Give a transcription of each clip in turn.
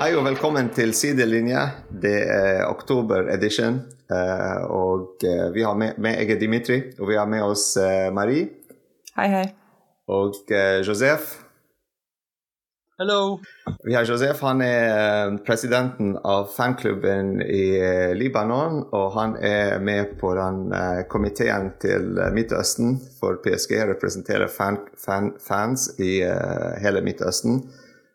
Hei og velkommen til Sidelinje. Det er oktober edition. eh, Og eh, vi har med, med Jeg er Dimitri, og vi har med oss eh, Marie Hei, hei. og Josef. Hello. Vi har Josef, han er presidenten av fanklubben i Libanon, og han er med på den komiteen til Midtøsten, for PSG representerer fan, fan, fans i hele Midtøsten.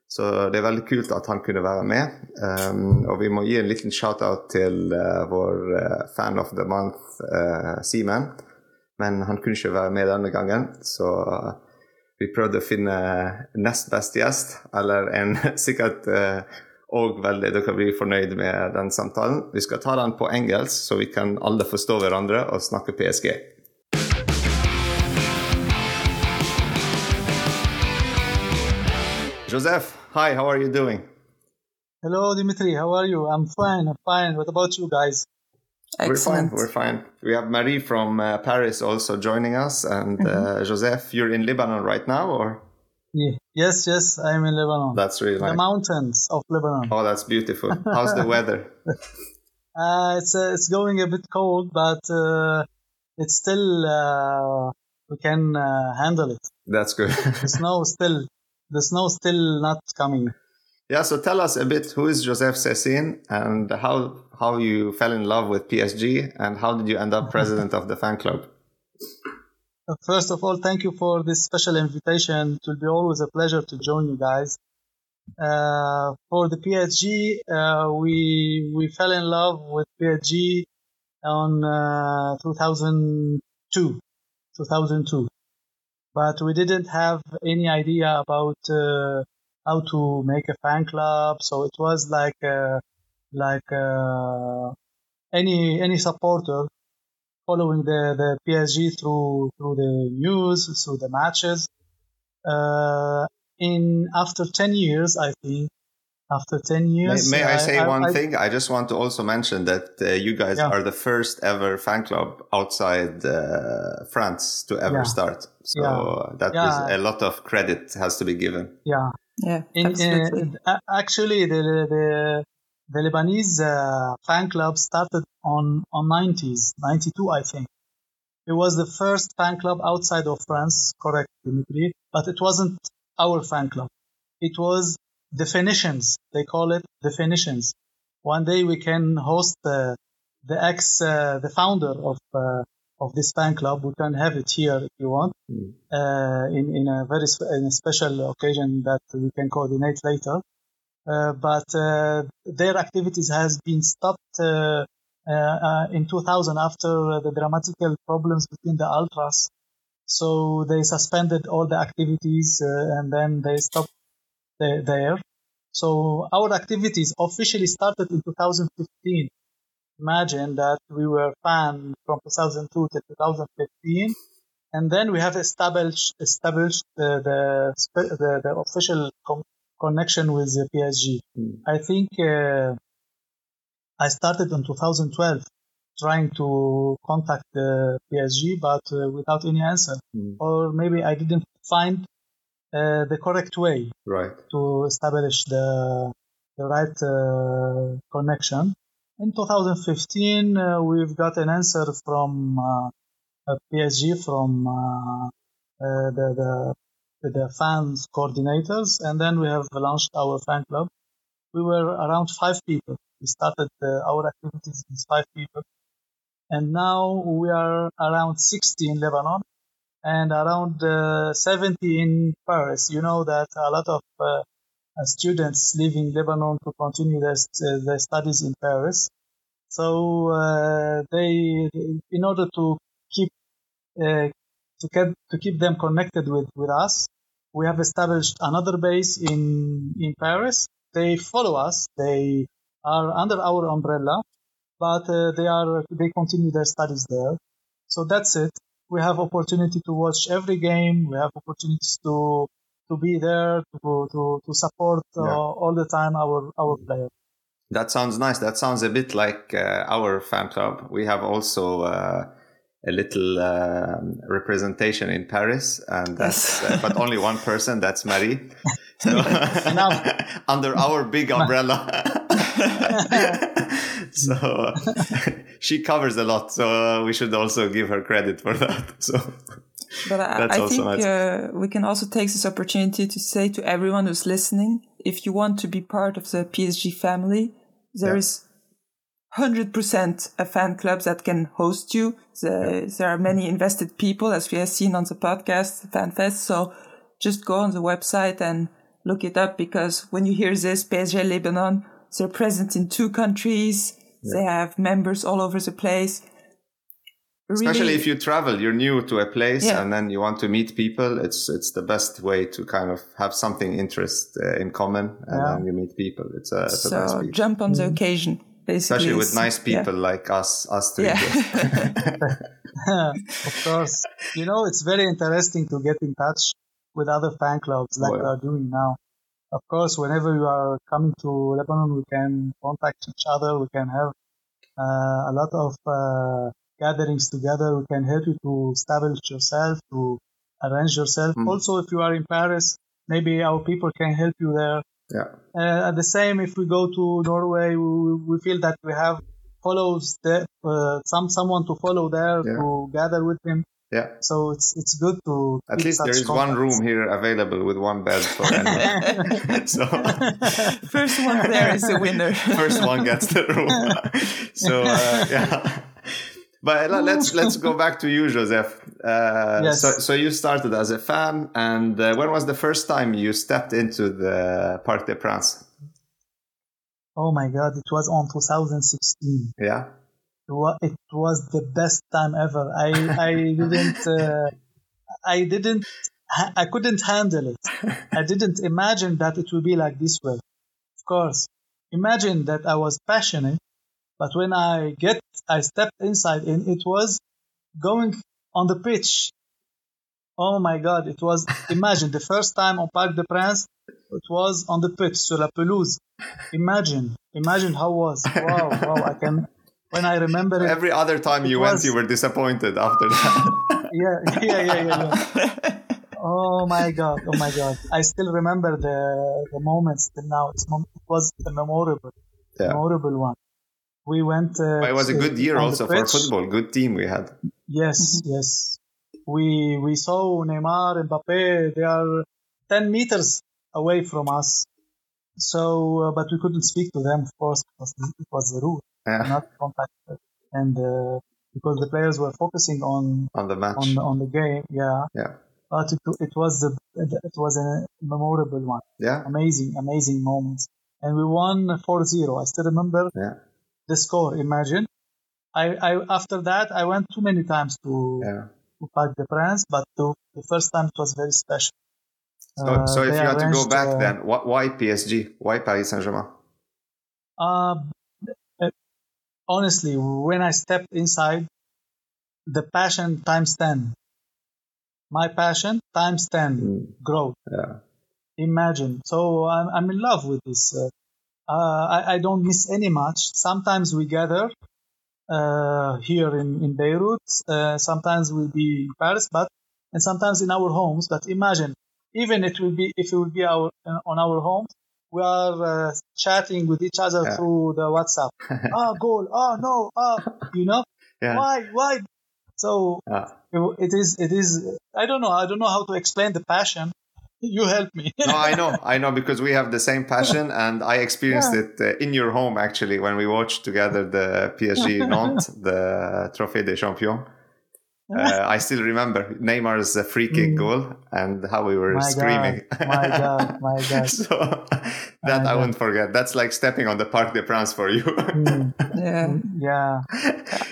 Så det er veldig kult at han kunne være med. Um, og vi må gi en liten shout-out til uh, vår uh, fan of the month, uh, Simen. Men han kunne ikke være med denne gangen, så vi prøvde å finne nest beste gjest, eller en sikkert uh, og veldig Dere blir fornøyd med den samtalen. Vi skal ta den på engelsk, så vi kan alle forstå hverandre og snakke PSG. Joseph, hi, how are you doing? Hello, Dimitri. How are you? I'm fine. I'm fine. What about you guys? Excellent. We're fine. We're fine. We have Marie from uh, Paris also joining us, and uh, Joseph, you're in Lebanon right now, or Yeah. Yes, yes. I'm in Lebanon. that's really nice. the mountains of Lebanon. Oh, that's beautiful. How's the weather? Uh, it's uh, it's going a bit cold, but uh, it's still uh, we can uh, handle it. That's good. The snow still the snow still not coming. yeah. So tell us a bit. Who is Joseph Sassine, and how how you fell in love with PSG, and how did you end up president of the fan club? Uh, First of all, thank you for this special invitation. It will be always a pleasure to join you guys. Uh, for the PSG, uh, we we fell in love with PSG on uh, 2002, 2002, but we didn't have any idea about uh, how to make a fan club. So it was like uh, like uh, any any supporter following the, the PSG through through the news, through the matches. Uh, in after ten years, I think after ten years. may I say one I- thing? I just want to also mention that uh, you guys Yeah. are the first ever fan club outside uh, France to ever Yeah. start. So Yeah. that Yeah. is a lot of credit has to be given. Yeah, Yeah, in, absolutely. in, actually, the the the Lebanese uh, fan club started on on 90s, 92, I think. It was the first fan club outside of France, correct, Dimitri? But it wasn't our fan club. It was definitions. They call it definitions. One day we can host the the ex uh, the founder of uh, of this fan club. We can have it here if you want Mm. uh, in in a very in a special occasion that we can coordinate later. Uh, but uh, their activities has been stopped uh, uh, uh, in 2000 after uh, the dramatical problems between the ultras. So they suspended all the activities uh, and then they stopped there. So our activities officially started in 2015. Imagine that we were fan from 2002 to 2015 and then we have established established the the the, the official com- connection with the PSG. Mm. I think uh, I started in 2012 trying to contact the PSG, but uh, without any answer, Mm. or maybe I didn't find uh, the correct way Right. to establish the the right uh, connection. In 2015, uh, we've got an answer from uh, PSG from uh, uh, the, the the fans coordinators, and then we have launched our fan club. We were around five people. We started our activities with five people, and now we are around 60 in Lebanon and around uh, 70 in Paris. You know that a lot of uh, uh, students leaving Lebanon to continue their, their studies in Paris. So uh, they, in order to keep uh, to keep to keep them connected with, with us, we have established another base in in Paris. They follow us. They are under our umbrella, but uh, they are they continue their studies there. So that's it. We have opportunity to watch every game. We have opportunities to to be there to to, to support uh, Yeah. all the time our our players. That sounds nice. That sounds a bit like uh, our fan club. We have also uh, a little um representation in Paris, and that's Yes. uh, but only one person. That's Marie. So, under our big umbrella. so she covers a lot. So we should also give her credit for that. So. But I, I think nice. uh, we can also take this opportunity to say to everyone who's listening, if you want to be part of the PSG family, there yeah. is 100% a fan club that can host you. The, yeah. There are many invested people, as we have seen on the podcast, FanFest. So just go on the website and look it up because when you hear this, PSG Lebanon, they're present in two countries. Yeah. They have members all over the place. Really, Especially if you travel, you're new to a place yeah. and then you want to meet people. It's it's the best way to kind of have something interest uh, in common, and yeah. then you meet people. It's a, it's so a jump on the mm-hmm. occasion. Basically, especially with nice people yeah. like us, us three. of course, you know it's very interesting to get in touch with other fan clubs like oh, we are doing now. Of course, whenever you are coming to Lebanon, we can contact each other. We can have uh, a lot of uh, gatherings together. We can help you to establish yourself, to arrange yourself. Mm. Also, if you are in Paris, maybe our people can help you there. Yeah. Uh, the same, if we go to Norway, we, we feel that we have follows there, uh, some someone to follow there yeah. to gather with him. Yeah. So it's it's good to at least there is contacts. one room here available with one bed for anyone. so first one there is the winner. first one gets the room. so uh, yeah. But let's let's go back to you, Joseph. Uh, yes. So, so you started as a fan, and uh, when was the first time you stepped into the Parc des Princes? Oh my God! It was on 2016. Yeah. It was the best time ever. I I didn't uh, I didn't I couldn't handle it. I didn't imagine that it would be like this way. Of course, imagine that I was passionate but when I get, I stepped inside and it was going on the pitch. Oh my God. It was, imagine the first time on Parc des Princes, it was on the pitch, sur la pelouse. Imagine, imagine how was. Wow, wow. I can, when I remember it, Every other time you was, went, you were disappointed after that. yeah, yeah, yeah, yeah. yeah. Oh my god! Oh my god! I still remember the the moments till now. It's, it was a memorable, yeah. memorable one we went. Uh, it was a good year also for football. Good team we had. Yes, mm-hmm. yes. We we saw Neymar, and Mbappe. They are ten meters away from us. So, uh, but we couldn't speak to them, of course, because it was the rule, yeah. not contact. And uh, because the players were focusing on on the match, on, on the game, yeah. Yeah. But it, it was the it was a memorable one. Yeah. Amazing, amazing moments. And we won 4-0. I still remember. Yeah the score. Imagine. I, I after that I went too many times to yeah. to Parc des Princes, but the, the first time it was very special. So, uh, so if you had to go back, uh, then why PSG? Why Paris Saint Germain? Uh, honestly, when I stepped inside, the passion times ten. My passion times ten mm. growth. Yeah. Imagine. So I'm I'm in love with this. Uh, uh, I, I, don't miss any match. Sometimes we gather uh, here in, in Beirut. Uh, sometimes we'll be in Paris, but and sometimes in our homes. But imagine, even it will be if it will be our on our homes, we are uh, chatting with each other yeah. through the WhatsApp. ah, goal. Ah, no. Ah, you know. Yeah. Why? Why? So yeah. it, is. It is. I don't know. I don't know how to explain the passion you help me. no, I know, I know, because we have the same passion, and I experienced it uh, in your home actually when we watched together the PSG Nantes, the Trophée des Champions. Uh, I still remember Neymar's uh, free kick mm. goal and how we were my screaming. God, my God, my God. so that my I won't forget. That's like stepping on the Parc des Princes for you. mm. Yeah, yeah,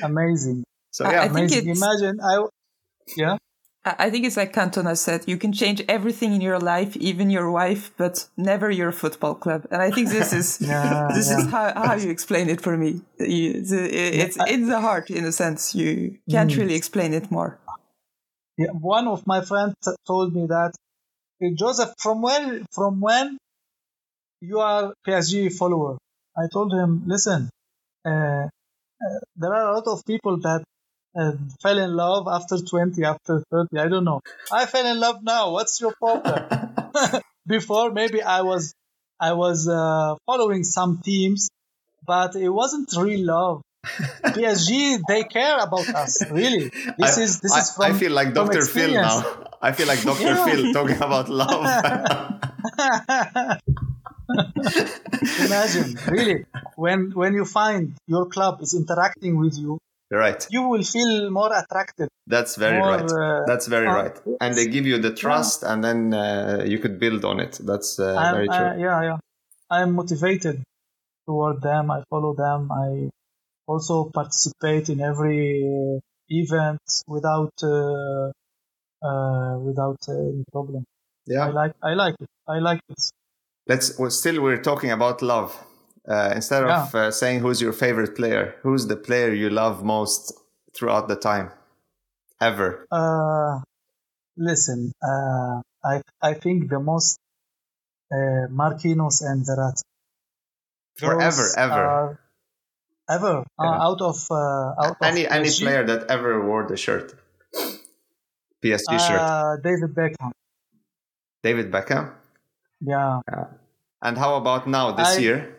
amazing. So yeah, I, I amazing. Imagine I, yeah. I think it's like Cantona said, you can change everything in your life, even your wife, but never your football club. And I think this is yeah, this yeah. is how, how you explain it for me. It's in the heart, in a sense. You can't mm. really explain it more. Yeah, one of my friends told me that Joseph, from when from when you are PSG follower, I told him, listen, uh, uh, there are a lot of people that and fell in love after 20, after 30. I don't know. I fell in love now. What's your problem? before maybe I was I was uh, following some teams, but it wasn't real love. PSG, they care about us, really. This I, is this I, is from. I feel like Dr. Phil now. I feel like Dr. Yeah. Phil talking about love. Imagine, really, when when you find your club is interacting with you, right, you will feel more attracted. That's very more, right. Uh, That's very uh, right. And they give you the trust, yeah. and then uh, you could build on it. That's uh, very true. yeah, yeah. I'm motivated toward them. I follow them. I also participate in every uh, event without uh, uh, without any problem. Yeah, I like I like it. I like it. Let's well, still we're talking about love. Uh, instead yeah. of uh, saying who's your favorite player, who's the player you love most throughout the time, ever? Uh, listen, uh, I I think the most uh, Marquinhos and Verratti. Forever, ever ever uh, yeah. out of uh, out any of any player that ever wore the shirt PSG uh, shirt David Beckham David Beckham yeah, yeah. and how about now this I, year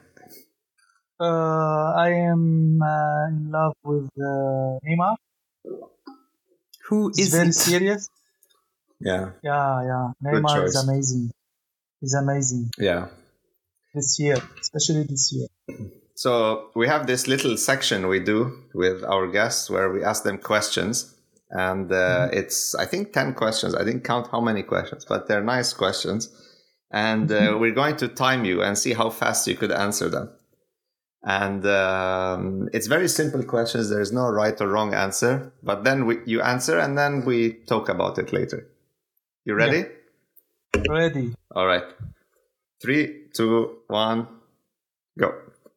I am uh, in love with uh, Neymar who is very serious yeah yeah yeah Neymar is amazing he's amazing yeah this year especially this year so we have this little section we do with our guests where we ask them questions. And uh, mm-hmm. it's, I think, 10 questions. I didn't count how many questions, but they're nice questions. And uh, mm-hmm. we're going to time you and see how fast you could answer them. And um, it's very simple questions. There's no right or wrong answer. But then we, you answer and then we talk about it later. You ready? Yeah. Ready. All right. Three, two, one, go.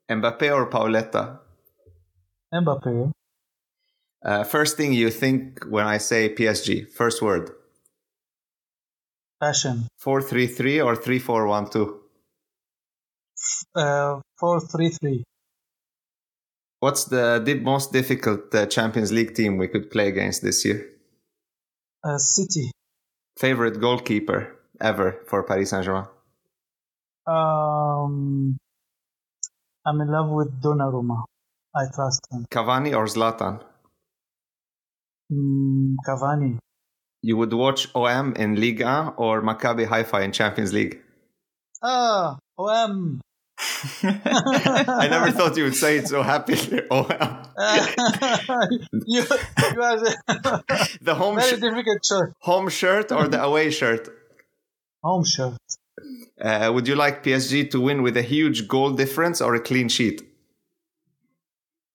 Mbappe or Pauleta? Mbappe. Uh, first thing you think when I say PSG, first word. Passion. 4-3-3 or 3-4-1-2? Uh, 4-3-3. What's the, the most difficult uh, Champions League team we could play against this year? Uh, City. Favorite goalkeeper ever for Paris Saint-Germain? Um, I'm in love with Donnarumma. I trust him. Cavani or Zlatan? Mm, Cavani. You would watch OM in Liga or Maccabi Haifa in Champions League? Ah, OM. I never thought you would say it so happily. OM. you, you are the, the home very sh- difficult choice. Home shirt or the away shirt? Home shirt. Uh, would you like PSG to win with a huge goal difference or a clean sheet?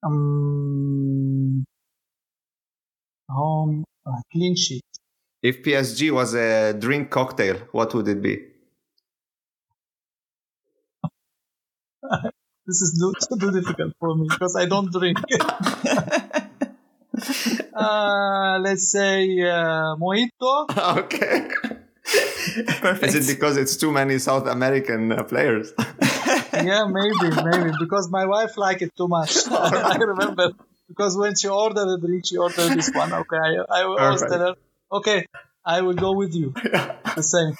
Um, home uh, clean sheet. If PSG was a drink cocktail, what would it be? this is too, too difficult for me because I don't drink. uh, let's say uh, mojito. Okay. Perfect. Is it because it's too many South American uh, players? yeah, maybe, maybe because my wife liked it too much. I remember because when she ordered the drink, she ordered this one. Okay, I, I always tell her, okay, I will go with you. the same.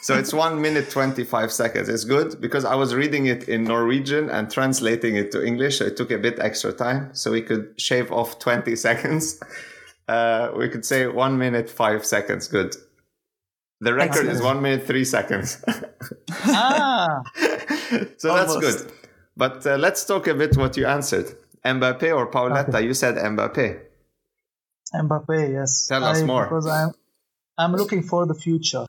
so it's one minute twenty five seconds. It's good because I was reading it in Norwegian and translating it to English. So it took a bit extra time, so we could shave off twenty seconds. Uh, we could say one minute five seconds. Good. The record Excellent. is one minute three seconds. ah, so Almost. that's good. But uh, let's talk a bit what you answered. Mbappe or Pauleta? Okay. You said Mbappe. Mbappe, yes. Tell us I, more. Because I'm, I'm looking for the future.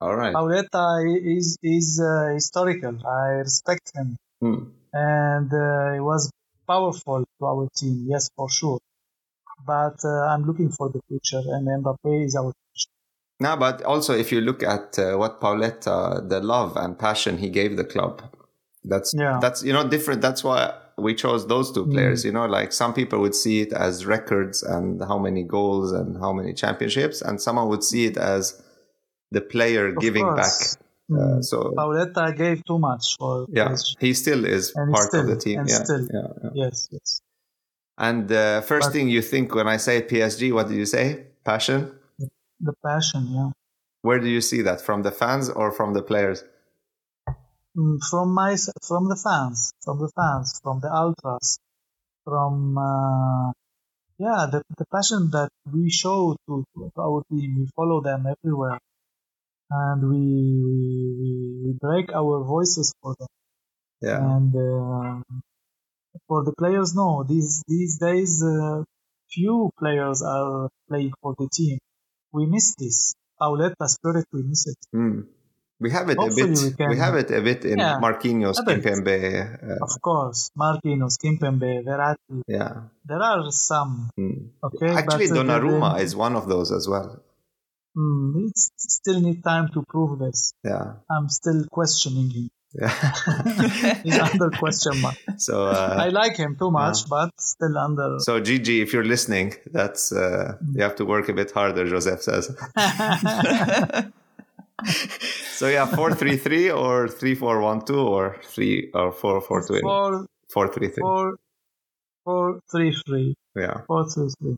All right. Pauleta is is uh, historical. I respect him, hmm. and uh, he was powerful to our team. Yes, for sure. But uh, I'm looking for the future, and Mbappe is our future. no, but also if you look at uh, what Pauleta, the love and passion he gave the club, that's yeah. that's you know different. That's why we chose those two players. Mm. You know, like some people would see it as records and how many goals and how many championships, and someone would see it as the player of giving course. back. Uh, mm. so Pauleta gave too much for yeah, PSG. he still is and part still, of the team. Yeah, still, yeah, yeah, yes, yes. And the uh, first but, thing you think when I say PSG, what do you say? Passion the passion, yeah. Where do you see that from the fans or from the players? Mm, from my from the fans, from the fans, from the ultras, from uh, yeah, the, the passion that we show to, to, our team. We follow them everywhere, and we we, we break our voices for them. Yeah. And uh, for the players, no. These these days, uh, few players are playing for the team. We miss this. Pauleta spirit, we miss it. Mm. We have it Hopefully a bit. We, can, we, have it a bit in yeah, Marquinhos, Kimpembe. Uh, of course, Marquinhos, Kimpembe, Verratti. Yeah, there are some. Mm. Okay, actually, uh, Donnarumma is one of those as well. Mm, it still need time to prove this. Yeah, I'm still questioning him. Yeah. He's under question mark. So uh, I like him too much, yeah. but still under. So Gigi, if you're listening, that's uh, you have to work a bit harder. Joseph says. so yeah, four three three or three four one two or three or four four two. Four four three three. Four four three three. Yeah. Four three three.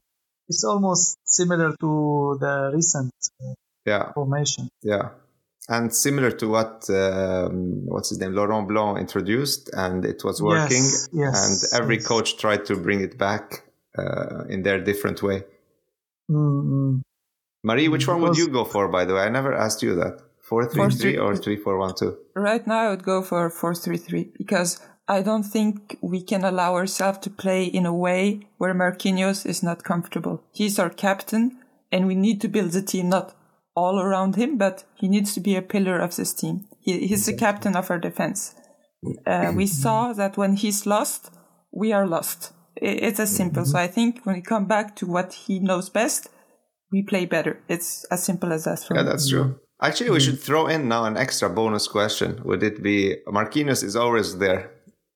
It's almost similar to the recent uh, yeah formation. Yeah and similar to what um, what's his name Laurent Blanc introduced, and it was working. Yes, yes, and every yes. coach tried to bring it back uh, in their different way. Mm-hmm. Marie, which one would you go for? By the way, I never asked you that. Four three three or three four one two. Right now, I would go for four three three because I don't think we can allow ourselves to play in a way where Marquinhos is not comfortable. He's our captain, and we need to build the team not all around him, but he needs to be a pillar of this team. He, he's the captain of our defense. Uh, we saw that when he's lost, we are lost. It's as simple. So I think when we come back to what he knows best, we play better. It's as simple as that. yeah, that's true. Actually, we should throw in now an extra bonus question. Would it be Marquinhos is always there?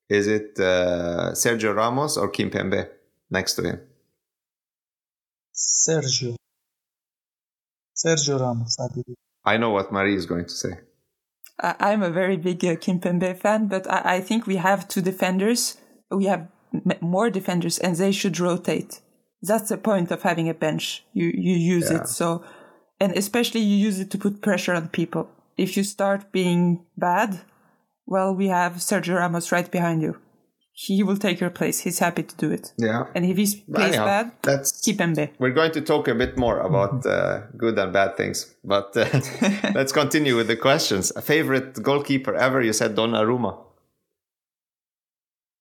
Is it uh, Sergio Ramos or Kimpembe next to him? Sergio. Sergio Ramos, I believe. I know what Marie is going to say. I'm a very big uh, Kimpembe fan, but I, I, think we have two defenders. We have m- more defenders, and they should rotate. That's the point of having a bench. You you use yeah. it so, and especially you use it to put pressure on people. If you start being bad, well, we have Sergio Ramos right behind you he will take your place. He's happy to do it. Yeah. And if he plays Anyhow, bad, that's, keep him there. We're going to talk a bit more about uh, good and bad things, but uh, let's continue with the questions. A favorite goalkeeper ever? You said Donnarumma.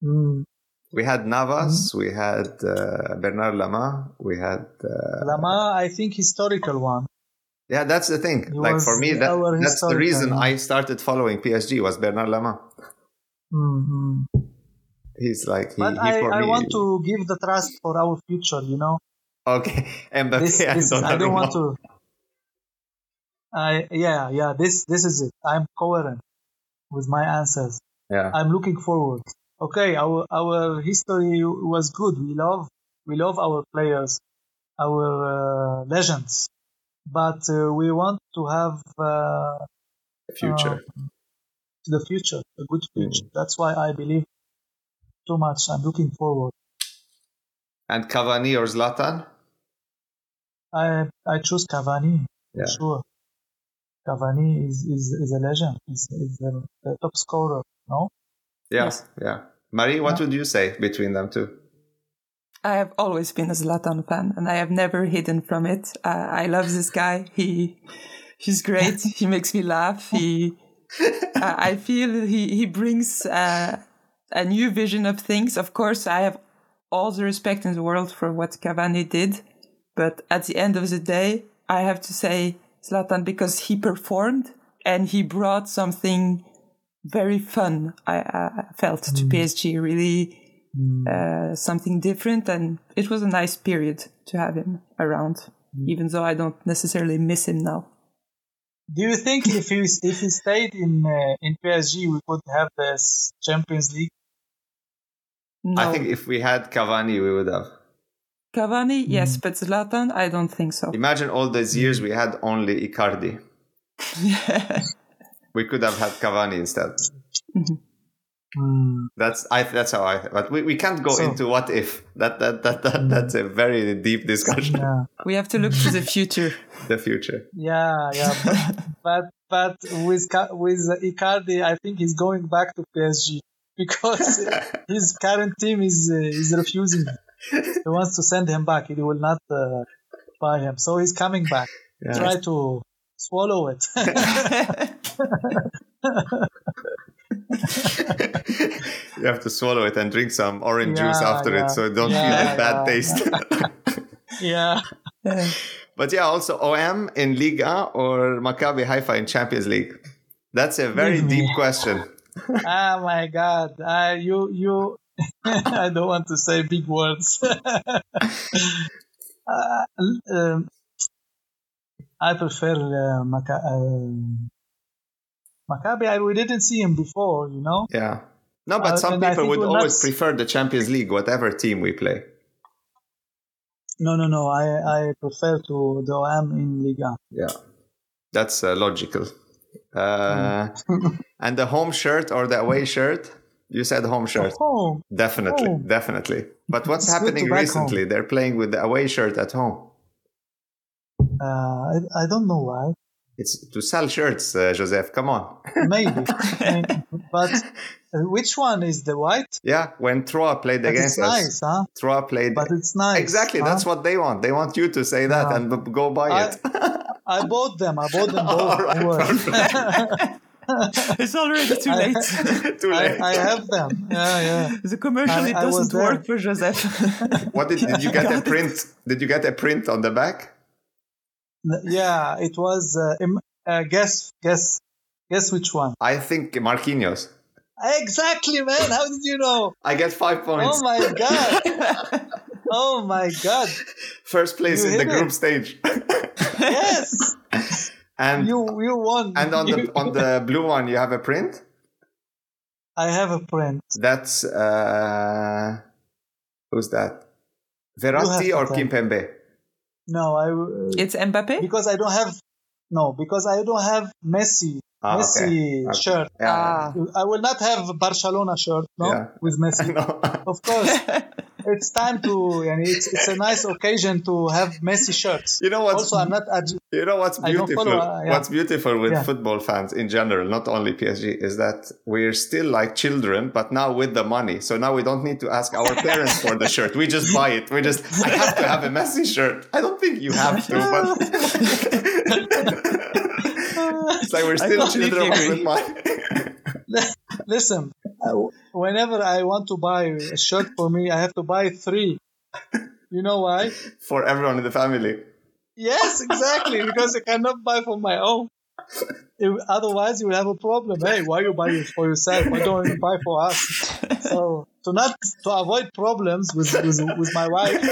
Mm. We had Navas, mm. we had uh, Bernard Lama, we had uh, Lama. I think historical one. Yeah, that's the thing. He like for me, that, that's the reason I started following PSG was Bernard Lama. Mm-hmm he's like he, but he I, I want to give the trust for our future you know okay Mbappe, this, this I, don't want to I yeah yeah this this is it I'm coherent with my answers yeah I'm looking forward okay our our history was good we love we love our players our uh, legends but uh, we want to have uh, future uh, the future a good future mm. that's why I believe too much. I'm looking forward. And Cavani or Zlatan? I I choose Cavani yeah. sure. Cavani is, is, is a legend. He's, he's the, the, top scorer. No. Yeah, yes. yeah. Marie, what yeah. would you say between them two? I have always been a Zlatan fan, and I have never hidden from it. Uh, I love this guy. He he's great. he makes me laugh. He uh, I feel he he brings. Uh, a new vision of things. Of course, I have all the respect in the world for what Cavani did, but at the end of the day, I have to say Zlatan because he performed and he brought something very fun. I, I felt mm. to PSG really mm. uh, something different, and it was a nice period to have him around, mm. even though I don't necessarily miss him now. Do you think if he if he stayed in uh, in PSG, we could have this Champions League? No. I think if we had Cavani, we would have. Cavani, yes, mm. but Zlatan, I don't think so. Imagine all those years we had only Icardi. yeah. We could have had Cavani instead. Mm-hmm. Mm. That's I. That's how I. But we, we can't go so, into what if. That that that, that that's a very deep discussion. Yeah. We have to look to the future. the future. Yeah, yeah, but but, but with with Icardi, I think he's going back to PSG because his current team is uh, is refusing. He wants to send him back. He will not uh, buy him, so he's coming back. Yeah. Try to swallow it. You have to swallow it and drink some orange yeah, juice after yeah. it, so don't yeah, feel the bad taste. yeah. But yeah, also OM in Liga or Maccabi Haifa in Champions League. That's a very deep question. oh my God! Uh, you you. I don't want to say big words. uh, um, I prefer uh, Maca- uh, Maccabi, I, we didn't see him before, you know? Yeah. No, but uh, some people would always not... prefer the Champions League, whatever team we play. No, no, no. I, I prefer to the OM in Liga. Yeah, that's uh, logical. Uh, and the home shirt or the away shirt? You said home shirt. Home. Definitely, definitely. But what's it's happening recently? They're playing with the away shirt at home. Uh, I, I don't know why. It's to sell shirts, uh, Joseph. Come on. Maybe. but uh, which one is the white? Yeah, when Troyes played but against it's nice, huh? Troyes played. But it's nice. Exactly. Huh? That's what they want. They want you to say that yeah. and go buy I, it. I bought them. I bought them both. Right, it's already too late. too late. I, I, have them. Yeah, yeah. The commercial I, it doesn't work for Joseph. what did, did you get a print? Did you get a print on the back? Yeah, it was. Uh, uh, guess, guess, guess which one? I think Marquinhos. Exactly, man. How did you know? I get five points. Oh my god! oh my god! First place you in the group it. stage. yes. And you you won. And on the on the blue one, you have a print. I have a print. That's uh, who's that? Verratti or Kimpembe? No, I. Uh, it's Mbappe. Because I don't have. No, because I don't have Messi. Ah, Messi okay. shirt. Yeah. Ah. I will not have Barcelona shirt, no, yeah. with Messi. no. Of course. it's time to, and it's, it's a nice occasion to have Messi shirts. You know what? Also, I'm not. You know what's beautiful? Follow, uh, yeah. What's beautiful with yeah. football fans in general, not only PSG, is that we're still like children, but now with the money. So now we don't need to ask our parents for the shirt. We just buy it. We just. I have to have a Messi shirt. I don't think you have to, but. it's like we're still children. Listen, uh, whenever I want to buy a shirt for me, I have to buy three. You know why? For everyone in the family. Yes, exactly. because I cannot buy for my own. If, otherwise, you will have a problem. Hey, why you buy for yourself? Why don't you buy for us? So to not to avoid problems with, with with my wife,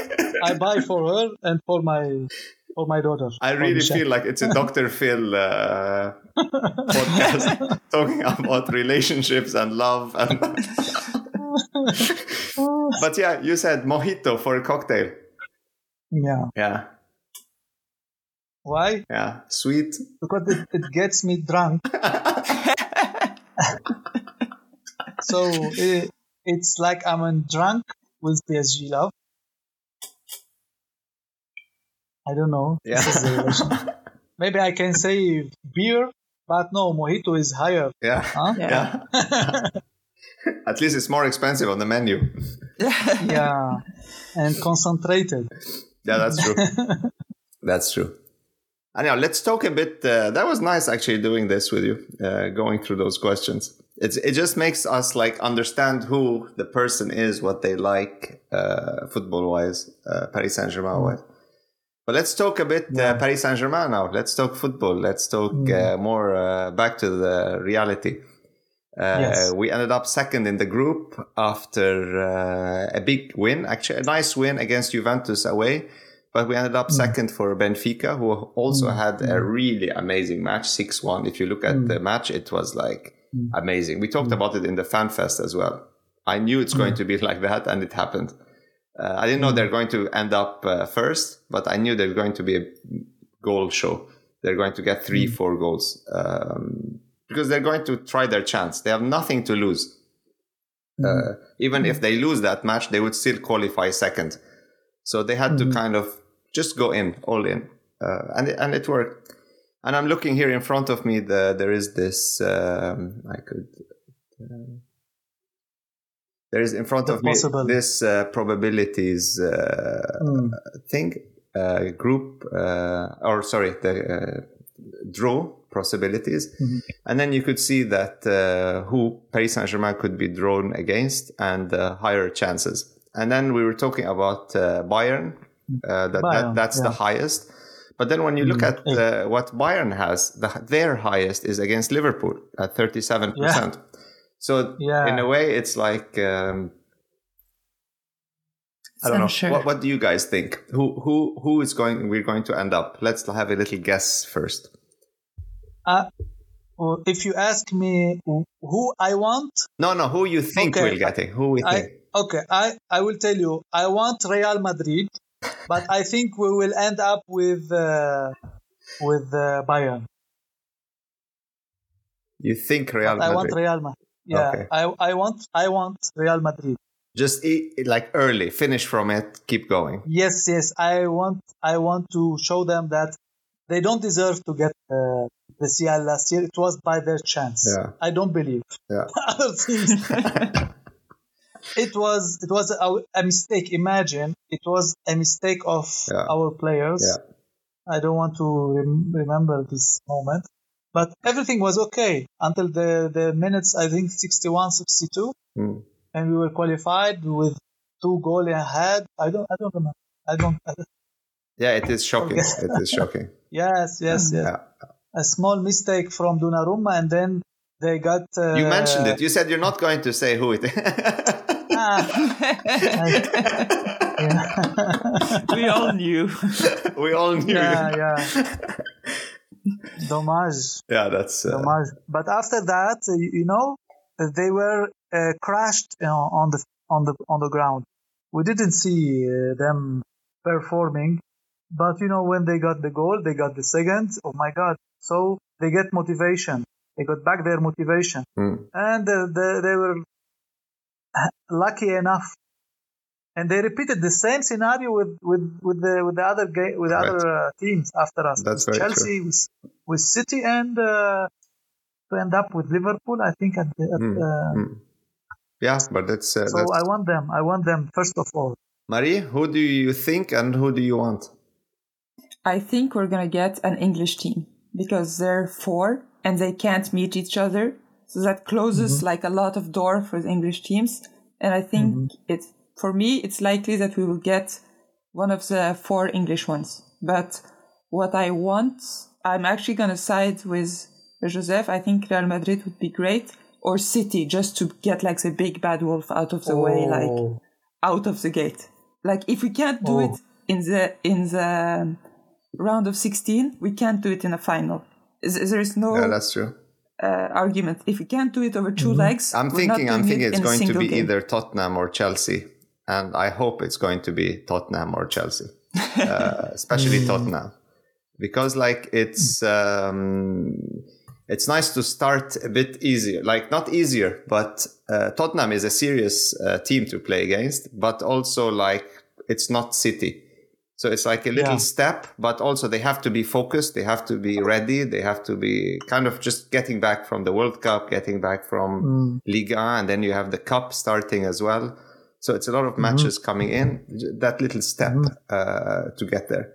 I buy for her and for my for my daughter. I really feel like it's a Dr. Phil uh, podcast talking about relationships and love. And but yeah, you said mojito for a cocktail. Yeah. Yeah. Why? Yeah, sweet. Because it, it gets me drunk. so it, it's like I'm drunk with PSG love. I don't know. Yeah. Maybe I can say beer, but no, mojito is higher. Yeah. Huh? Yeah. yeah. At least it's more expensive on the menu. yeah. And concentrated. Yeah, that's true. that's true. Anyhow, let's talk a bit. Uh, that was nice actually doing this with you, uh, going through those questions. It's, it just makes us like understand who the person is, what they like, uh, football wise, uh, Paris Saint Germain wise. But let's talk a bit uh, yeah. Paris Saint Germain now. Let's talk football. Let's talk mm. more back to the reality. Uh, yes. We ended up second in the group after uh, a big win, actually a nice win against Juventus away. But we ended up mm. second for Benfica, who also mm. had a mm. really amazing match, 6 1. If you look at mm. the match, it was like mm. amazing. We talked mm. about it in the fan fest as well. I knew it's going to be like that, and it happened. Uh, I didn't know they're going to end up uh, first, but I knew they're going to be a goal show. They're going to get three, four goals um, because they're going to try their chance. They have nothing to lose. Uh, even if they lose that match, they would still qualify second. So they had mm-hmm. to kind of just go in, all in. uh, and and it worked. And I'm looking here in front of me. The, there is this. Um, I could. Uh, there is in front of possible. me this uh, probabilities mm. thing group, or sorry, the draw possibilities. Mm-hmm. And then you could see that uh, who Paris Saint Germain could be drawn against and uh, higher chances. And then we were talking about uh, Bayern, uh, that, Bayern, that, that's yeah. the highest. But then when you look mm-hmm. at uh, what Bayern has, the, their highest is against Liverpool at 37%. Yeah. So yeah. in a way, it's like. Um, I don't know. Sure. What, what do you guys think? Who who who is going? We're going to end up. Let's have a little guess first. Uh, if you ask me who I want, no, no, who you think okay, will get it? Who we think? I, okay, I I will tell you. I want Real Madrid, but I think we will end up with uh, with uh, Bayern. You think Real Madrid? I want Real Madrid. Yeah, okay. I I want I want Real Madrid. Just eat, like early, finish from it, keep going. Yes, yes. I want I want to show them that they don't deserve to get uh, the CL last year. It was by their chance. Yeah. I don't believe. Yeah. Other things. it was it was a, a, mistake. Imagine it was a mistake of yeah. our players. Yeah. I don't want to rem- remember this moment, but everything was okay until the the minutes. I think 61, 62, mm. and we were qualified with two goals ahead. I don't I don't remember. I don't. I don't yeah, it is shocking. Okay. it is shocking. yes, yes, yes. Yeah a small mistake from Donnarumma, and then they got. Uh, you mentioned it. You said you're not going to say who it is. ah, we all knew. we all knew. Yeah, yeah. Dommage. Yeah, that's. Uh... Dommage. But after that, uh, you know, they were uh, crashed you know, on the on the on the ground. We didn't see uh, them performing, but you know, when they got the goal, they got the second. Oh my God! So they get motivation. They got back their motivation. Mm. And uh, they, they were lucky enough. And they repeated the same scenario with, with, with the with the other ga- with right. other uh, teams after us. That's with Chelsea, with, with, City, and uh, to end up with Liverpool. I think at, the, at mm. Mm. yeah, but that's uh, so. That's... I want them. I want them first of all. Marie, who do you think and who do you want? I think we're gonna get an English team because they're four and they can't meet each other. So that closes mm-hmm. like a lot of door for the English teams. And I think mm-hmm. it's, for me, it's likely that we will get one of the four English ones. But what I want, I'm actually going to side with Joseph. I think Real Madrid would be great or City just to get like the big bad wolf out of the oh. way, like out of the gate. Like if we can't do oh. it in the, in the, round of 16, we can't do it in a final. There is no. Yeah, that's true. Uh, argument. If we can't do it over 2 mm-hmm. legs, I'm thinking. I'm thinking it it's going to be game. either Tottenham or Chelsea, and I hope it's going to be Tottenham or Chelsea, uh, especially mm. Tottenham, because like it's um, it's nice to start a bit easier. Like not easier, but uh, Tottenham is a serious uh, team to play against, but also like it's not City so it's like a little yeah. step, but also they have to be focused. They have to be ready. They have to be kind of just getting back from the World Cup, getting back from mm. Liga, and then you have the Cup starting as well. So it's a lot of mm-hmm. matches mm-hmm. coming in. That little step mm-hmm. uh, to get there.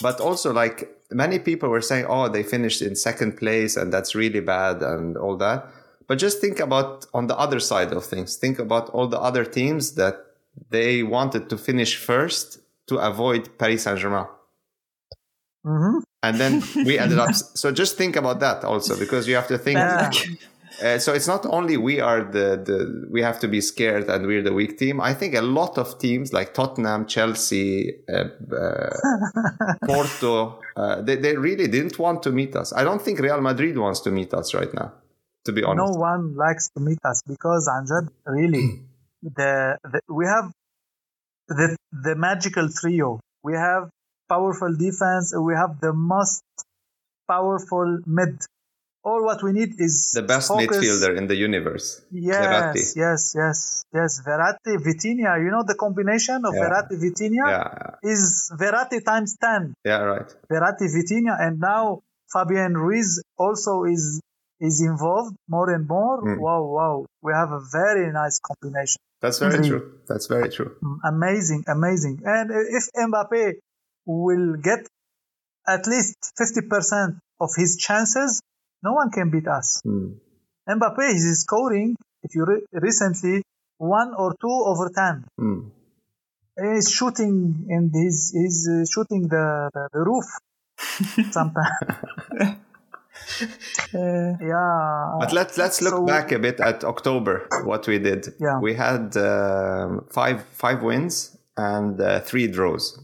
But also, like many people were saying, oh, they finished in second place, and that's really bad, and all that. But just think about on the other side of things. Think about all the other teams that they wanted to finish first to avoid Paris Saint Germain. Mm-hmm. And then we ended up. So just think about that also, because you have to think. Uh, so it's not only we are the, the we have to be scared and we're the weak team. I think a lot of teams like Tottenham, Chelsea, uh, uh, Porto, uh, they, they really didn't want to meet us. I don't think Real Madrid wants to meet us right now. To be honest, no one likes to meet us because Amjad, really, the, the we have the the magical trio. We have powerful defense. We have the most powerful mid. All what we need is the best focus. midfielder in the universe. Yes, Verratti. yes, yes, yes. Verratti, Vitinha. You know the combination of yeah. Verratti, Vitinha yeah. is Verratti times ten. Yeah, right. Verratti, Vitinha, and now Fabian Ruiz also is is involved more and more. Mm. Wow, wow. We have a very nice combination. That's very true. That's very true. Mm, amazing, amazing. And if Mbappe will get at least 50% of his chances, no one can beat us. Mm. Mbappe is scoring, if you re- recently, one or two over 10. Mm. He's shooting and he's, he's uh, shooting the, the, the roof sometimes. Uh, yeah. But let's let's look so, back a bit at October. What we did. Yeah. We had uh, five five wins and uh, three draws.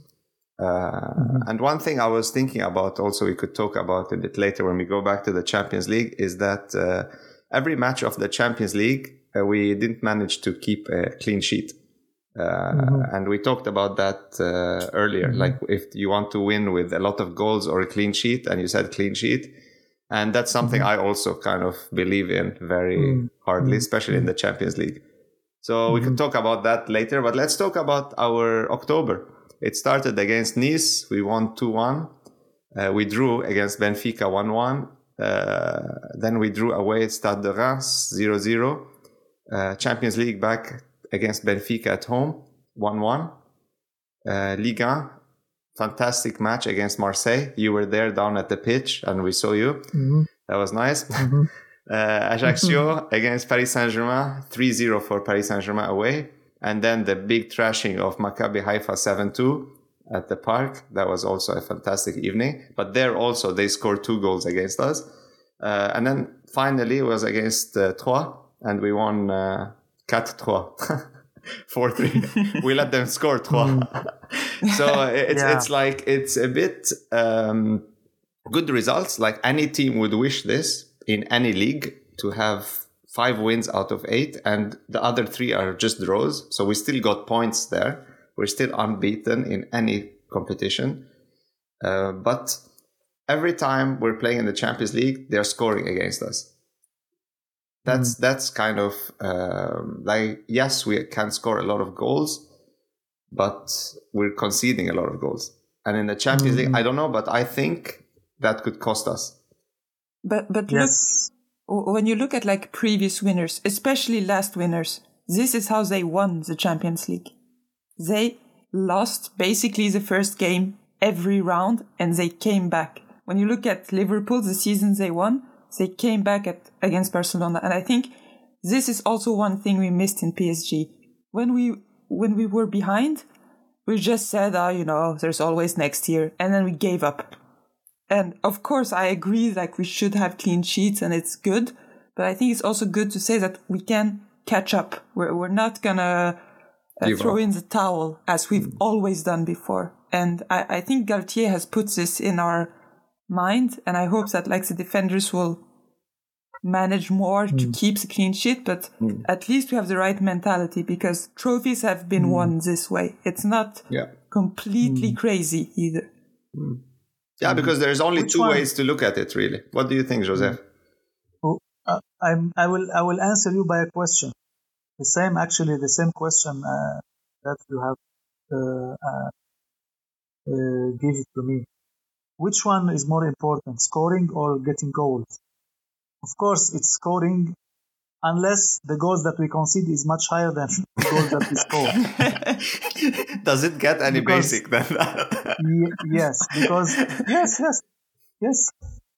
Uh, mm-hmm. And one thing I was thinking about, also we could talk about a bit later when we go back to the Champions League, is that uh, every match of the Champions League uh, we didn't manage to keep a clean sheet. Mm-hmm. And we talked about that earlier. Mm-hmm. Like if you want to win with a lot of goals or a clean sheet, and you said clean sheet, and that's something mm-hmm. I also kind of believe in very mm-hmm. hardly, mm-hmm. especially in the Champions League. So we can talk about that later, but let's talk about our October. It started against Nice. We won 2 1. Uh, we drew against Benfica 1 1. Uh, then we drew away at Stade de Reims 0 0. Uh, Champions League back against Benfica at home 1 1. Uh, Ligue 1 fantastic match against Marseille. You were there down at the pitch and we saw you. Mm-hmm. That was nice. Mm-hmm. Uh, Ajaccio against Paris Saint Germain, 3 0 for Paris Saint Germain away. And then the big thrashing of Maccabi Haifa 7 2 at the park. That was also a fantastic evening. But there also, they scored two goals against us. Uh, and then finally, it was against uh, Troyes, and we won uh, 4 3. 4 3. we let them score 3. Mm. so it's, yeah. it's like, it's a bit um, good results. Like any team would wish this in any league to have five wins out of eight, and the other three are just draws. So we still got points there. We're still unbeaten in any competition. Uh, but every time we're playing in the Champions League, they're scoring against us. That's mm. that's kind of um, like yes, we can score a lot of goals, but we're conceding a lot of goals. And in the Champions mm. League, I don't know, but I think that could cost us. But but yes. When you look at like previous winners, especially last winners, this is how they won the Champions League. They lost basically the first game every round, and they came back. When you look at Liverpool, the season they won, they came back at, against Barcelona. And I think this is also one thing we missed in PSG. When we, when we were behind, we just said, oh, you know, there's always next year. And then we gave up. And of course, I agree, like we should have clean sheets and it's good. But I think it's also good to say that we can catch up. We're, we're not gonna uh, throw in the towel as we've mm. always done before. And I, I think Galtier has put this in our mind. And I hope that like the defenders will manage more mm. to keep the clean sheet, but mm. at least we have the right mentality because trophies have been mm. won this way. It's not yeah. completely mm. crazy either. Yeah, because there's only two one? ways to look at it, really. What do you think, Joseph? Oh, uh, I'm, I will I will answer you by a question. The same, actually, the same question uh, that you have uh, uh, uh to me. Which one is more important, scoring or getting goals? Of course, it's scoring unless the goals that we concede is much higher than the goals that we score. Does it get any because, basic than that? yes, because yes, yes, yes.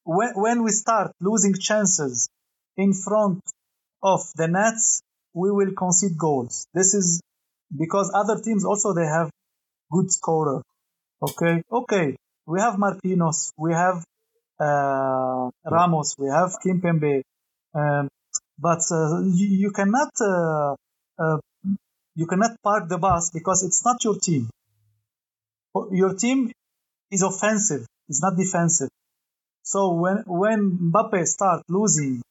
When, when we start losing chances in front of the nets, we will concede goals. This is because other teams also they have good scorer. Okay, okay. We have Marquinhos, we have uh, Ramos, we have Kimpembe, um, but uh, you, you, cannot uh, uh, you cannot park the bus because it's not your team. Your team is offensive, it's not defensive. So when when Mbappe start losing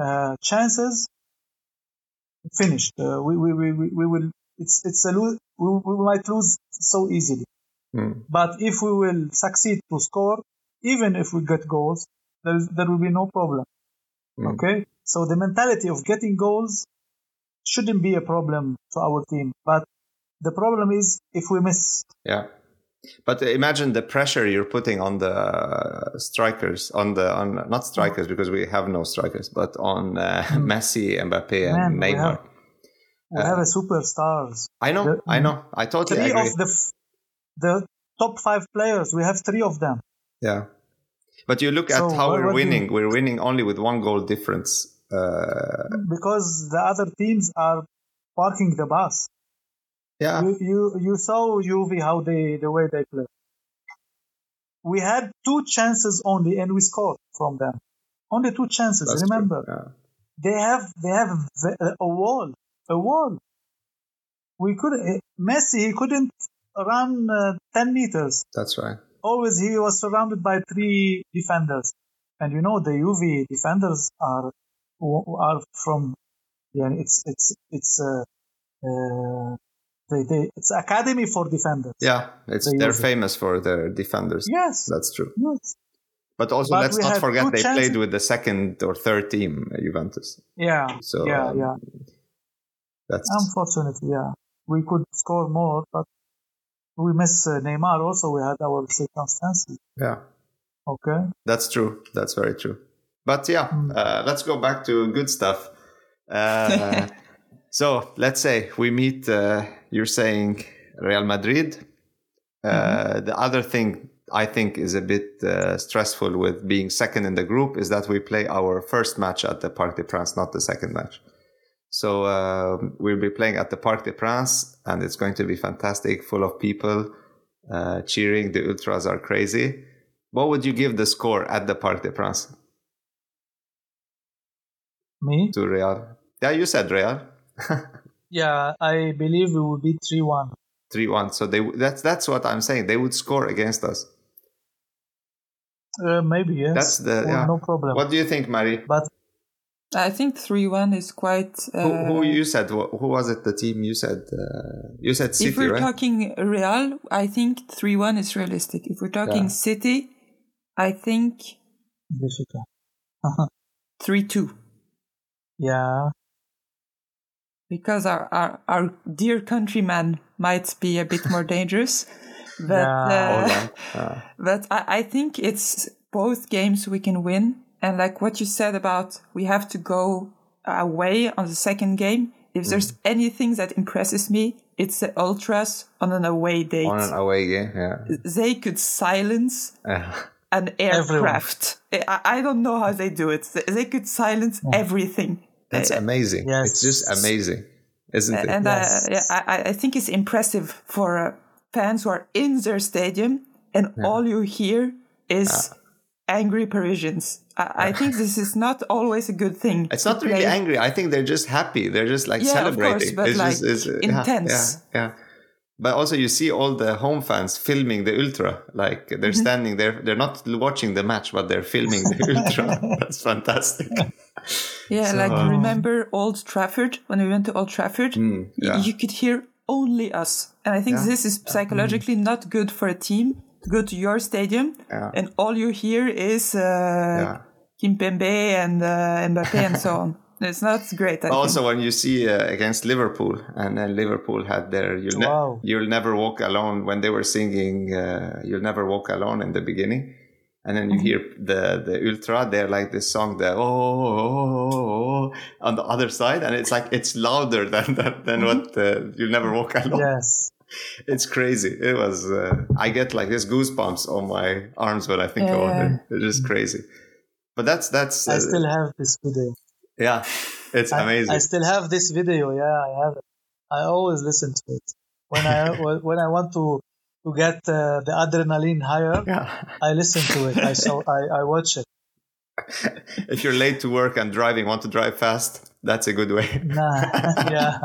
uh, chances, finished. Uh, we, we, we, we will it's it's a lose, we, we might lose so easily. Mm. But if we will succeed to score, even if we get goals, there, is, there will be no problem. Mm. Okay, so the mentality of getting goals shouldn't be a problem to our team, but the problem is if we miss. Yeah. But imagine the pressure you're putting on the strikers, on the on not strikers because we have no strikers, but on uh, mm. Messi, Mbappe, and Neymar. We have, we uh, have a superstars. I know, the, I know, I totally three agree. Of the, the top five players, we have three of them. Yeah, but you look so at how we're winning. You, we're winning only with one goal difference. Uh, because the other teams are parking the bus. Yeah. You you, you saw Juve how they the way they play. We had two chances only and we scored from them. Only two chances. That's remember, yeah. they have they have a wall, a wall. We could eh, Messi he couldn't run uh, ten meters. That's right. Always he was surrounded by three defenders, and you know the Juve defenders are are from yeah it's it's it's uh, uh, they, they, it's academy for defenders. Yeah, it's they are famous for their defenders. Yes, that's true. Yes. But also, but let's not forget they chances. played with the second or third team, Juventus. Yeah. So yeah, um, yeah. That's unfortunately, yeah. We could score more, but we miss uh, Neymar. Also, we had our circumstances. Yeah. Okay. That's true. That's very true. But yeah, mm. uh, let's go back to good stuff. Uh, so let's say we meet. Uh, you're saying Real Madrid. Uh, mm-hmm. The other thing I think is a bit uh, stressful with being second in the group is that we play our first match at the Parc des Princes, not the second match. So uh, we'll be playing at the Parc des Princes, and it's going to be fantastic, full of people uh, cheering. The ultras are crazy. What would you give the score at the Parc des Princes? Me? To Real. Yeah, you said Real. Yeah, I believe it would be three one. Three one. So they that's that's what I'm saying. They would score against us. Uh, maybe yes. That's the yeah. no problem. What do you think, Mary? But I think three one is quite. Uh, who, who, you said? Who was it? The team you said? Uh, you said City, If we're right? talking Real, I think three one is realistic. If we're talking yeah. City, I think. three two. Yeah because our, our, our dear countryman might be a bit more dangerous. But, yeah. uh, uh. but I, I think it's both games we can win. And like what you said about we have to go away on the second game. If mm. there's anything that impresses me, it's the ultras on an away date. On an away game, yeah. They could silence an aircraft. I, I, don't know how they do it. They could silence yeah. everything. That's amazing. Yes. It's just amazing, isn't it? And yes. uh, yeah, I, I, think it's impressive for uh, fans who are in their stadium and yeah. all you hear is angry Parisians. I, think this is not always a good thing. It's not really angry. I think they're just happy. They're just like yeah, celebrating. Of course, but it's like just, intense. Yeah, yeah, But also, you see all the home fans filming the ultra. Like they're mm-hmm. standing there. They're not watching the match, but they're filming the ultra. That's fantastic. Yeah, so, like um, remember Old Trafford when we went to Old Trafford? Mm, yeah. you could hear only us, and I think yeah. this is psychologically mm. not good for a team to go to your stadium yeah. and all you hear is uh, Kimpembe and uh, Mbappe and so on. It's not great. I also, think. when you see uh, against Liverpool, and then Liverpool had their "You'll, ne- wow. you'll never walk alone" when they were singing uh, "You'll never walk alone" in the beginning and then you mm-hmm. hear the the ultra they're like this song the oh, oh, oh, on the other side and it's like it's louder than than, than mm-hmm. what uh, you'll never walk alone yes it's crazy it was uh, i get like this goosebumps on my arms when i think yeah. about it it's just crazy but that's that's uh, i still have this video yeah it's I, amazing i still have this video yeah i have it i always listen to it when i when i want to to get uh, the adrenaline higher, yeah. I listen to it. I saw, I, I watch it. if you're late to work and driving, want to drive fast, that's a good way. Nah, yeah.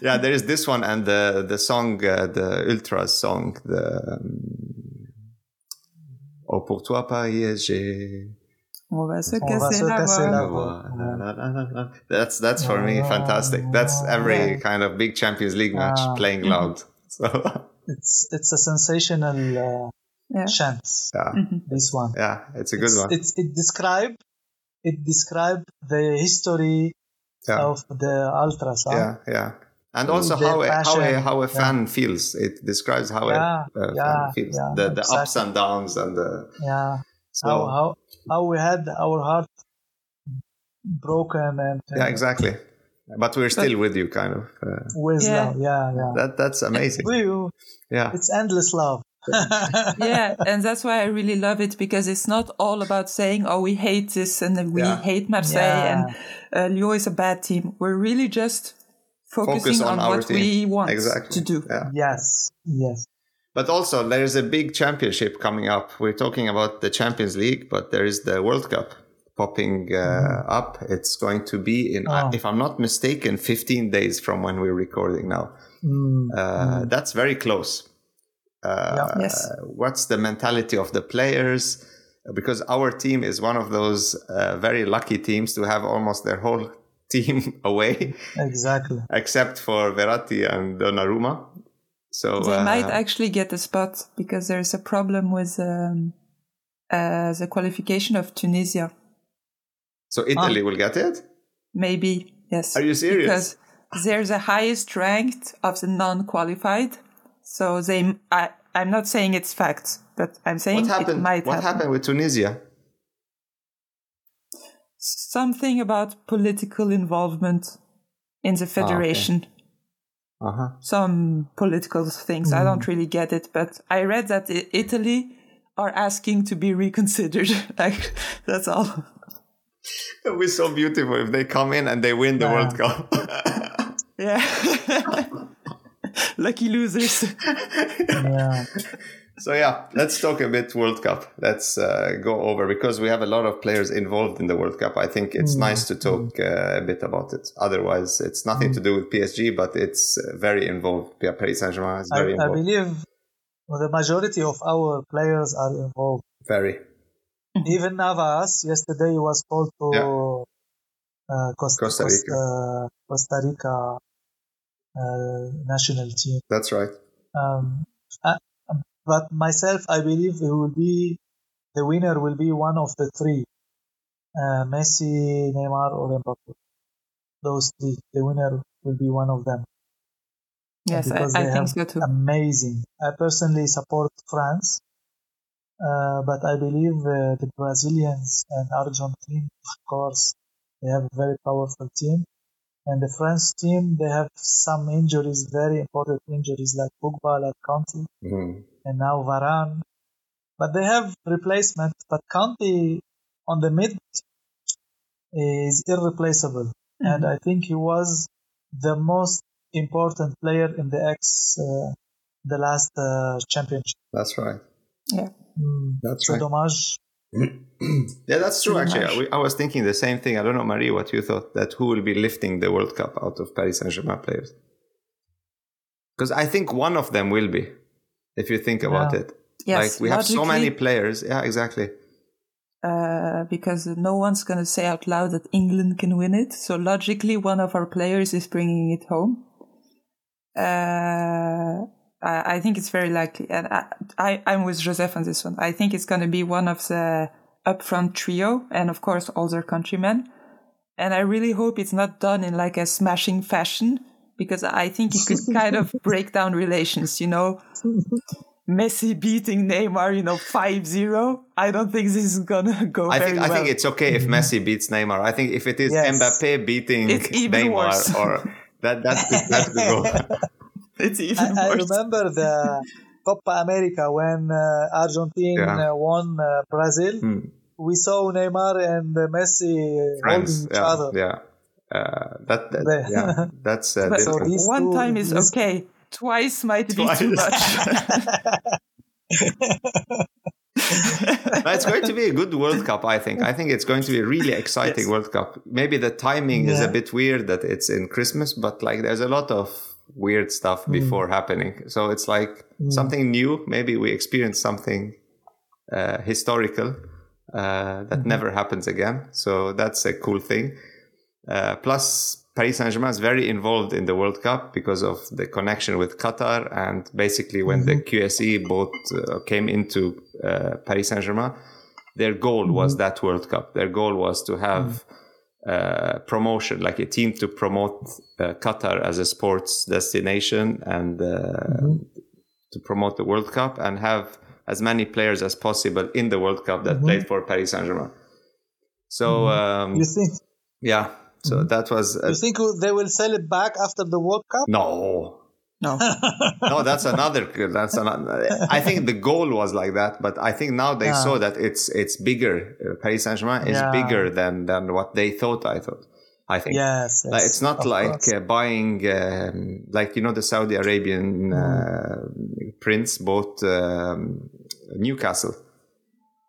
yeah, there is this one and the the song, uh, the Ultras song, the um, Oh pour toi Paris On va se casser la voix. That's that's for me fantastic. That's every yeah. kind of big Champions League match uh, playing loud. So it's it's a sensational uh, yeah. chants. Yeah. Mm-hmm. This one. Yeah, it's a good it's, one. It's, it describe it describe the history yeah. of the ultras. Huh? Yeah, yeah. And also how a, how a, how a fan yeah. feels. It describes how yeah, a, a yeah, fan feels. the the exactly. ups and downs and the yeah. So, how, how how we had our heart broken and yeah, exactly. But we're still with you, kind of. Uh, with yeah. love, yeah, yeah. That that's amazing. yeah, it's endless love. yeah, and that's why I really love it because it's not all about saying, "Oh, we hate this and we yeah. hate Marseille yeah. and uh, Lyon is a bad team." We're really just focusing Focus on, on what team. we want exactly. to do. Yeah. Yes, yes. But also, there's a big championship coming up. We're talking about the Champions League, but there is the World Cup popping uh, mm. up. It's going to be in, oh. if I'm not mistaken, 15 days from when we're recording now. Mm. Uh, mm. That's very close. Uh, yeah. yes. What's the mentality of the players? Because our team is one of those uh, very lucky teams to have almost their whole team away. Exactly. Except for Verratti and Donnarumma. So they uh, might actually get a spot because there's a problem with um, uh, the qualification of Tunisia. So Italy will get it? Maybe, yes. Are you serious? Because they're the highest ranked of the non-qualified. So they, I, I'm not saying it's facts, but I'm saying what happened, it might What happen. happened with Tunisia? Something about political involvement in the federation. Ah, okay. uh-huh. Some political things. Mm. I don't hmm. really get it, but I read that Italy are asking to be reconsidered. like, that's all. It would be so beautiful if they come in and they win the yeah. World Cup. yeah. Lucky losers. yeah. So yeah, let's talk a bit World Cup. Let's uh, go over because we have a lot of players involved in the World Cup. I think it's mm. nice to talk uh, a bit about it. Otherwise, it's nothing mm. to do with PSG, but it's uh, very involved. Paris Saint Germain is very I, involved. I believe the majority of our players are involved. Very. Even Navas yesterday was called to yeah. uh, Costa, Costa Rica. Costa, Costa Rica uh, national team. That's right. Um, but myself, I believe it will be the winner will be one of the three: uh, Messi, Neymar, or Mbappe. Those three. The winner will be one of them. Yes, I, I think so too. Amazing. I personally support France, uh, but I believe uh, the Brazilians and Argentine, of course, they have a very powerful team. And the French team, they have some injuries, very important injuries like Pogba, like Kanté, mm-hmm. And now Varane. But they have replacement. But Kanté on the mid is irreplaceable, mm-hmm. and I think he was the most important player in the X, uh, the last uh, championship. That's right. Yeah. Mm, That's right. Dommage yeah, that's true. Actually, I, I, was thinking the same thing. I don't know, Marie, what you thought that who will be lifting the World Cup out of Paris Saint Germain players? Because I think one of them will be, if you think about yeah. it. Yes, like we have so many players. Yeah, exactly. Uh, because no one's going to say out loud that England can win it. So logically, one of our players is bringing it home. Uh, I, I think it's very likely. And I, I, I'm with Joseph on this one. I think it's going to be one of the upfront trio and of course all their countrymen. And I really hope it's not done in like a smashing fashion because I think it could kind of break down relations, you know. Messi beating Neymar, you know, 5-0. I don't think this is gonna go I think well. I think it's okay if Messi beats Neymar. I think if it is yes. Mbappe beating Neymar worse. or that that could, that could go. It's even I, I remember the Copa America when uh, Argentina yeah. won uh, Brazil. Hmm. We saw Neymar and Messi Friends. holding each yeah. other. Yeah. Uh, that, that yeah, that's uh, so one two, time is okay. Twice might Twice. be too much. it's going to be a good World Cup, I think. I think it's going to be a really exciting yes. World Cup. Maybe the timing yeah. is a bit weird that it's in Christmas, but like there's a lot of weird stuff mm. before happening. So it's like mm. something new. Maybe we experience something uh, historical uh, that mm-hmm. never happens again. So that's a cool thing. Uh, plus, Paris Saint Germain is very involved in the World Cup because of the connection with Qatar. And basically, when mm-hmm. the QSI both uh, came into uh, Paris Saint Germain, their goal mm-hmm. was that World Cup. Their goal was to have mm-hmm. uh, promotion, like a team to promote uh, Qatar as a sports destination and uh, mm-hmm. to promote the World Cup and have as many players as possible in the World Cup that mm-hmm. played for Paris Saint Germain. So, mm-hmm. um, you think? Yeah. So mm-hmm. that was. you think they will sell it back after the World Cup? No, no, no, that's another. That's another. I think the goal was like that, but I think now they yeah. saw that it's it's bigger. Uh, Paris Saint Germain is yeah. bigger than than what they thought. I thought. I think. Yes. yes like, it's not like uh, buying, um, like you know, the Saudi Arabian uh, mm. prince bought um, Newcastle.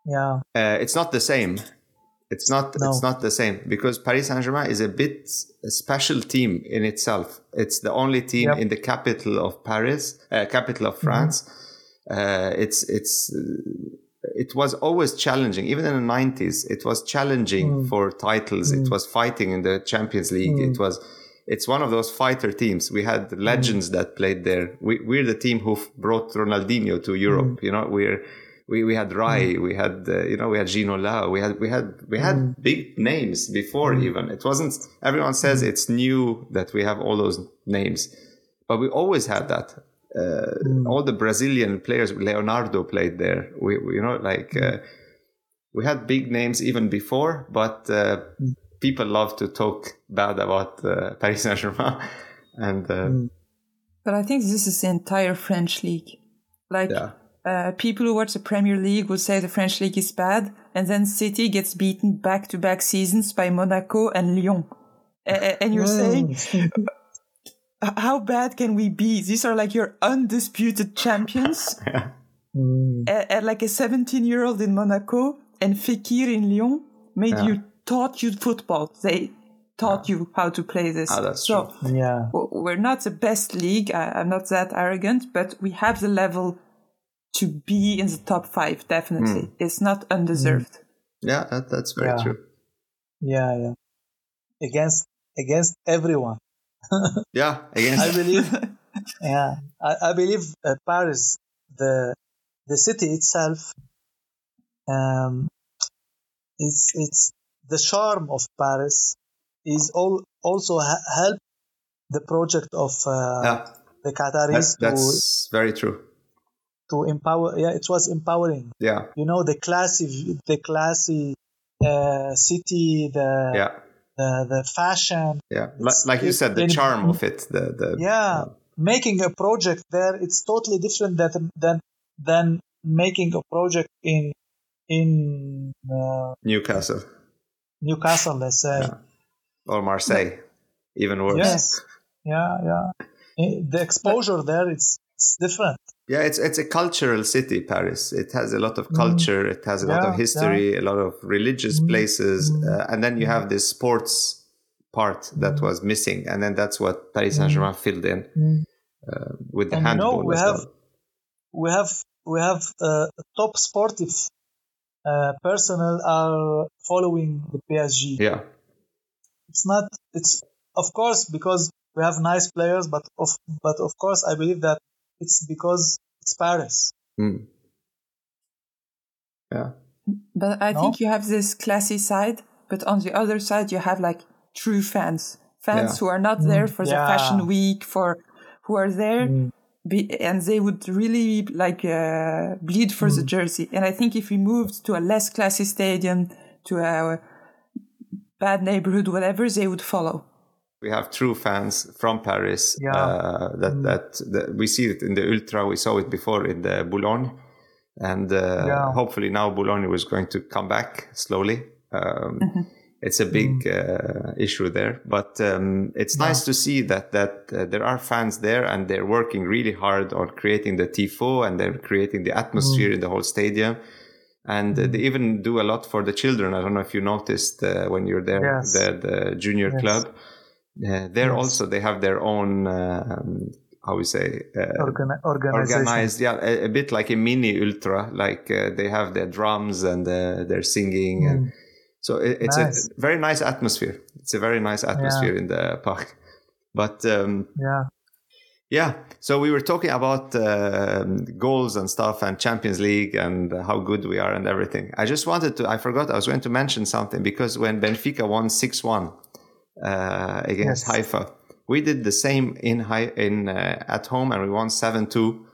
Yeah. Uh, it's not the same. It's not. No. It's not the same because Paris Saint Germain is a bit a special team in itself. It's the only team yep. in the capital of Paris, uh, capital of mm-hmm. France. Mm-hmm. Uh, it's it's it was always challenging. Even in the nineties, it was challenging mm. for titles. Mm. It was fighting in the Champions League. Mm. It was. It's one of those fighter teams. We had mm. legends that played there. We, we're the team who brought Ronaldinho to Europe. Mm. You know, we're we, we had Rai, mm. we had uh, you know we had Ginola, we had we had we had mm. big names before mm. even. It wasn't everyone says mm. it's new that we have all those names, but we always had that. Uh, mm. all the Brazilian players, Leonardo played there. We, we you know like mm. uh, we had big names even before, but uh, people love to talk bad about uh, Paris Saint Germain, and. Uh, but I think this is the entire French league. Like yeah uh, people who watch the Premier League will say the French league is bad, and then City gets beaten back to back seasons by Monaco and Lyon. and you're saying, how bad can we be? These are like your undisputed champions. and, like a 17 year old in Monaco and Fekir in Lyon made yeah. you taught you football. They taught yeah. you how to play this. Oh, that's so true. Yeah. We're not the best league. I, I'm not that arrogant, but we have the level to be in the top five. Definitely, mm. it's not undeserved. Mm. Yeah, that, that's very yeah. true. Yeah, yeah. Against against everyone. yeah, against. I believe. yeah, I, I believe uh, Paris, the the city itself, um, it's it's the charm of Paris is all also ha- help the project of uh, yeah. the Qataris. That, that's to, very true to empower yeah it was empowering. Yeah. You know the classy the classy uh, city the yeah. the, the fashion. Yeah. Like you said the charm of it the, the yeah. Making a project there it's totally different than than than making a project in in uh, newcastle. Newcastle let's say. Yeah. or marseille even worse. Yes. Yeah yeah. Eh, the exposure there it's, it's different yeah, it's it's a cultural city, Paris. It has a lot of mm. culture. Mm. It has a yeah, lot of history, yeah. a lot of religious mm. places, mm. uh, and then you have this sports part that was missing, and then that's what Paris Saint Germain filled in uh, with the and handball. You know, we have, we have we have uh, top sportive uh, personnel are following the PSG. Yeah, it's not. It's of course because we have nice players, but of but of course I believe that it's because it's Paris. Mm. Yeah. But I no? think you have this classy side, but on the other side, you have like true fans, fans yeah. who are not there for yeah. the fashion week, for who are there. Mm. Be, and they would really like uh, bleed for mm. the jersey. And I think if we moved to a less classy stadium, to a bad neighborhood, whatever, they would follow we have true fans from Paris. Yeah. Uh, that, mm. that, that we see it in the ultra. We saw it before in the Boulogne, and uh, yeah. hopefully now Boulogne was going to come back slowly. Um, mm-hmm. It's a big mm. uh, issue there, but um, it's yeah. nice to see that that uh, there are fans there and they're working really hard on creating the tifo and they're creating the atmosphere mm. in the whole stadium and uh, they even do a lot for the children. I don't know if you noticed uh, when you're there, yes. the, the junior yes. club. Uh, there yes. also they have their own um, how we say uh, Organ- organized yeah a, a, bit like a mini ultra like uh, they have their drums and uh, they're singing mm. and So it, it's nice. a very nice atmosphere. It's a very nice atmosphere yeah. in the park. But um, yeah, yeah. So we were talking about uh, goals and stuff and Champions League and how good we are and everything. I just wanted to, I forgot, I was going to mention something because when Benfica won 6 1 uh, against yes. Haifa, we did the same in, high, in uh, at home and we won 7 2.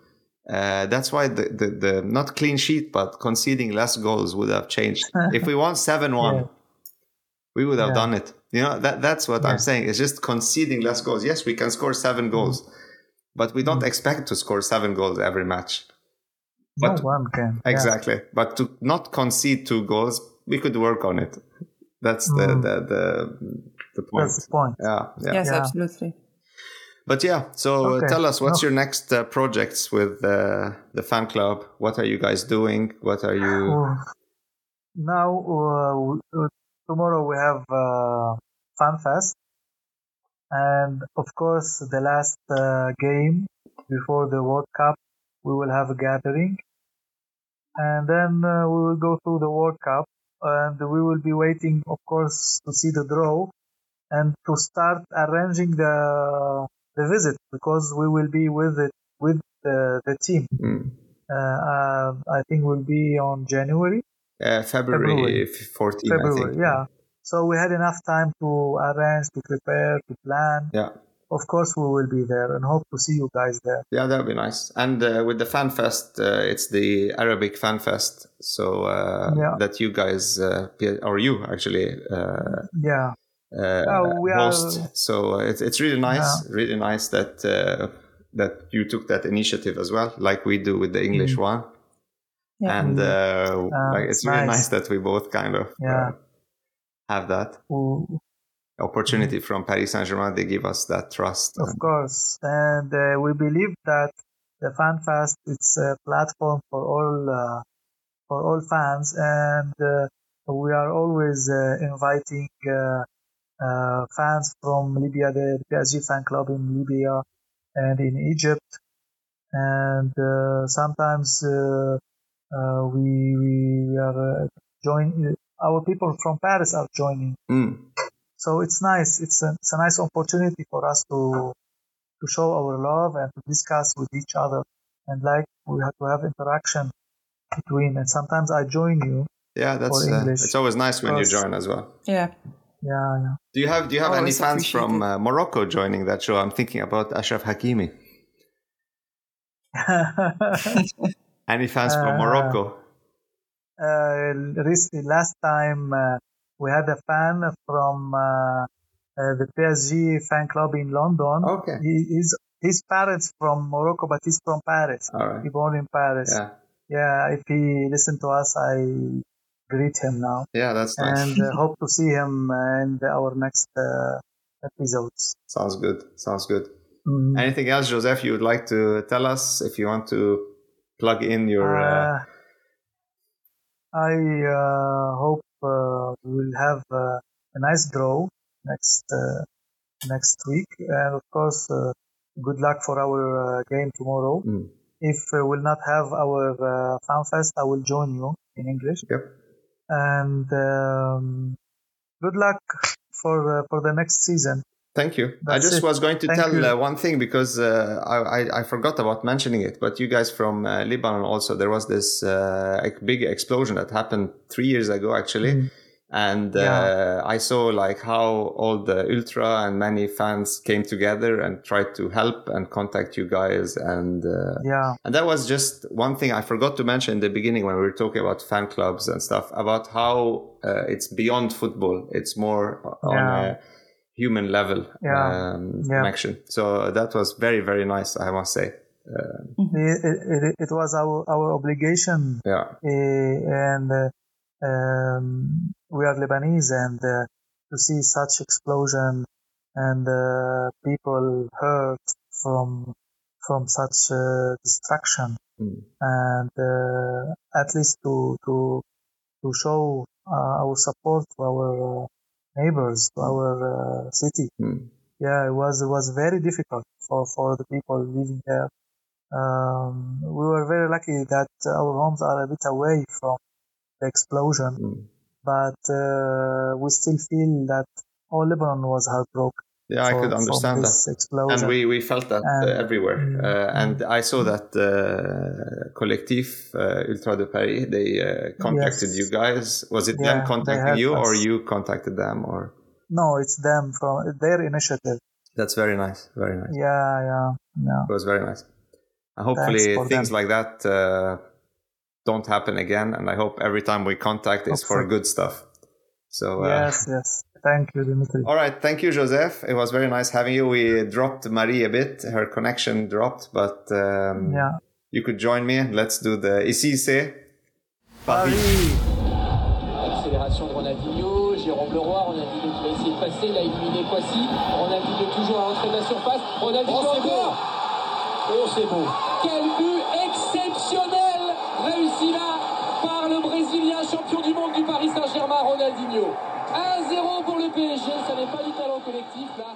Uh, that's why the, the, the, not clean sheet, but conceding less goals would have changed. if we won 7 1, yeah. we would have yeah. done it. You know, that, that's what yeah. I'm saying. It's just conceding less goals. Yes, we can score seven goals. Mm but we don't mm. expect to score seven goals every match. But, no one can. Exactly. But to not concede two goals, we could work on it. That's the, mm. the, the, the point. That's the point. Yeah. yeah. Yes, yeah. absolutely. But yeah, so okay. tell us what's no. your next uh, projects with uh, the fan club? What are you guys doing? What are you? Now, uh, tomorrow we have uh, Fan Fest and of course, the last uh, game before the World Cup, we will have a gathering. And then uh, we will go through the World Cup and we will be waiting, of course, to see the draw and to start arranging the the visit because we will be with it with the, the team. Mm. Uh, I think will be on January. Uh, February, February 14, February, yeah. So we had enough time to arrange, to prepare, to plan. Yeah. Of course, we will be there and hope to see you guys there. Yeah, that would be nice. And uh, with the Fan Fest, uh, it's the Arabic Fan Fest. So uh, yeah. that you guys, uh, or you actually, uh, yeah. Uh, we host. Are, so it's, it's really nice, yeah. really nice that that you took that initiative as well, like we do with the English mm. one. Yeah. And like, it's, it's really nice. nice. that we both kind of yeah have that mm. opportunity mm. from Paris Saint Germain. They give us that trust. Of course, and uh, we believe that the Fan Fest it's a platform for all uh, for all fans, and uh, we are always uh, inviting uh, uh, fans from Libya, the PSG fan club in Libya and in Egypt, and sometimes we we are join our people from Paris are joining. Mm. So it's nice. It's a, it's a nice opportunity for us to to show our love and to discuss with each other. And like we have to have interaction between. And sometimes I join you. Yeah, that's uh, it's always nice when you join as well. Yeah. Yeah, yeah. Do you have Do you have any fans from uh, Morocco joining that show? I'm thinking about Achraf Hakimi. any fans uh, from Morocco? Uh, recently, last time uh, we had a fan from uh, the PSG fan club in London. Okay. He, he's his parents from Morocco, but he's from Paris. All right. He born in Paris. Yeah. Yeah. If he listen to us, I greet him now. Yeah, that's nice. And uh, hope to see him in our next uh, episodes. Sounds good. Sounds good. Mm-hmm. Anything else, Joseph, you would like to tell us if you want to plug in your uh, I uh, hope uh, we'll have uh, a nice draw next next week, and of course, good luck for our game tomorrow. Mm. If we'll not have our uh, fan fest, I will join you in English. Yep. And um, good luck for for the next season. Thank you. That's I just it. was going to Thank tell uh, one thing because uh, I, I, forgot about mentioning it. But you guys from uh, Lebanon also, there was this uh, big explosion that happened three years ago, actually. Mm. And yeah. Uh, I saw like how all the ultra and many fans came together and tried to help and contact you guys. And uh, yeah, and that was just one thing I forgot to mention in the beginning when we were talking about fan clubs and stuff about how it's beyond football. It's more on a human level yeah. Um, yeah. connection. So that was very, very nice, I must say. Uh, it, it, it, was our, our obligation. Yeah. Uh, and uh, um, we are Lebanese, and uh, to see such explosion and uh, people hurt from from such uh, destruction, mm. and at least to to to show our support to our neighbors to our uh, city. Mm. Yeah, it was it was very difficult for for the people living there. Um, we were very lucky that our homes are a bit away from the explosion. Mm. but uh, we still feel that all Lebanon was heartbroken. Yeah, for, I could understand that. Explosion. And we, we felt that uh, and, uh, everywhere. Mm, uh, and mm. I saw that uh, Collectif uh, Ultra de Paris, they uh, contacted yes. you guys. Was it yeah, them contacting you us. or you contacted them or? No, it's them from their initiative. That's very nice. Very nice. Yeah, yeah, yeah. It was very nice. And hopefully things them. like that uh, don't happen again. And I hope every time we contact is for good stuff. So yes, yes. Thank you, Dimitri. All right. Thank you, Joseph. It was very nice having you. We dropped Marie a bit. Her connection dropped, but um, yeah. you could join me. Let's do the Ici c'est Paris. Accélération de Ronaldinho, Jérôme Leroy, Ronaldinho qui va essayer de passer, il a éliminé Kwasi, Ronaldinho toujours à l'entrée de la surface, Ronaldinho oh, c'est beau Oh c'est beau Quel but Paris Saint-Germain, Ronaldinho. 1-0 pour le PSG, ça n'est pas du talent collectif là,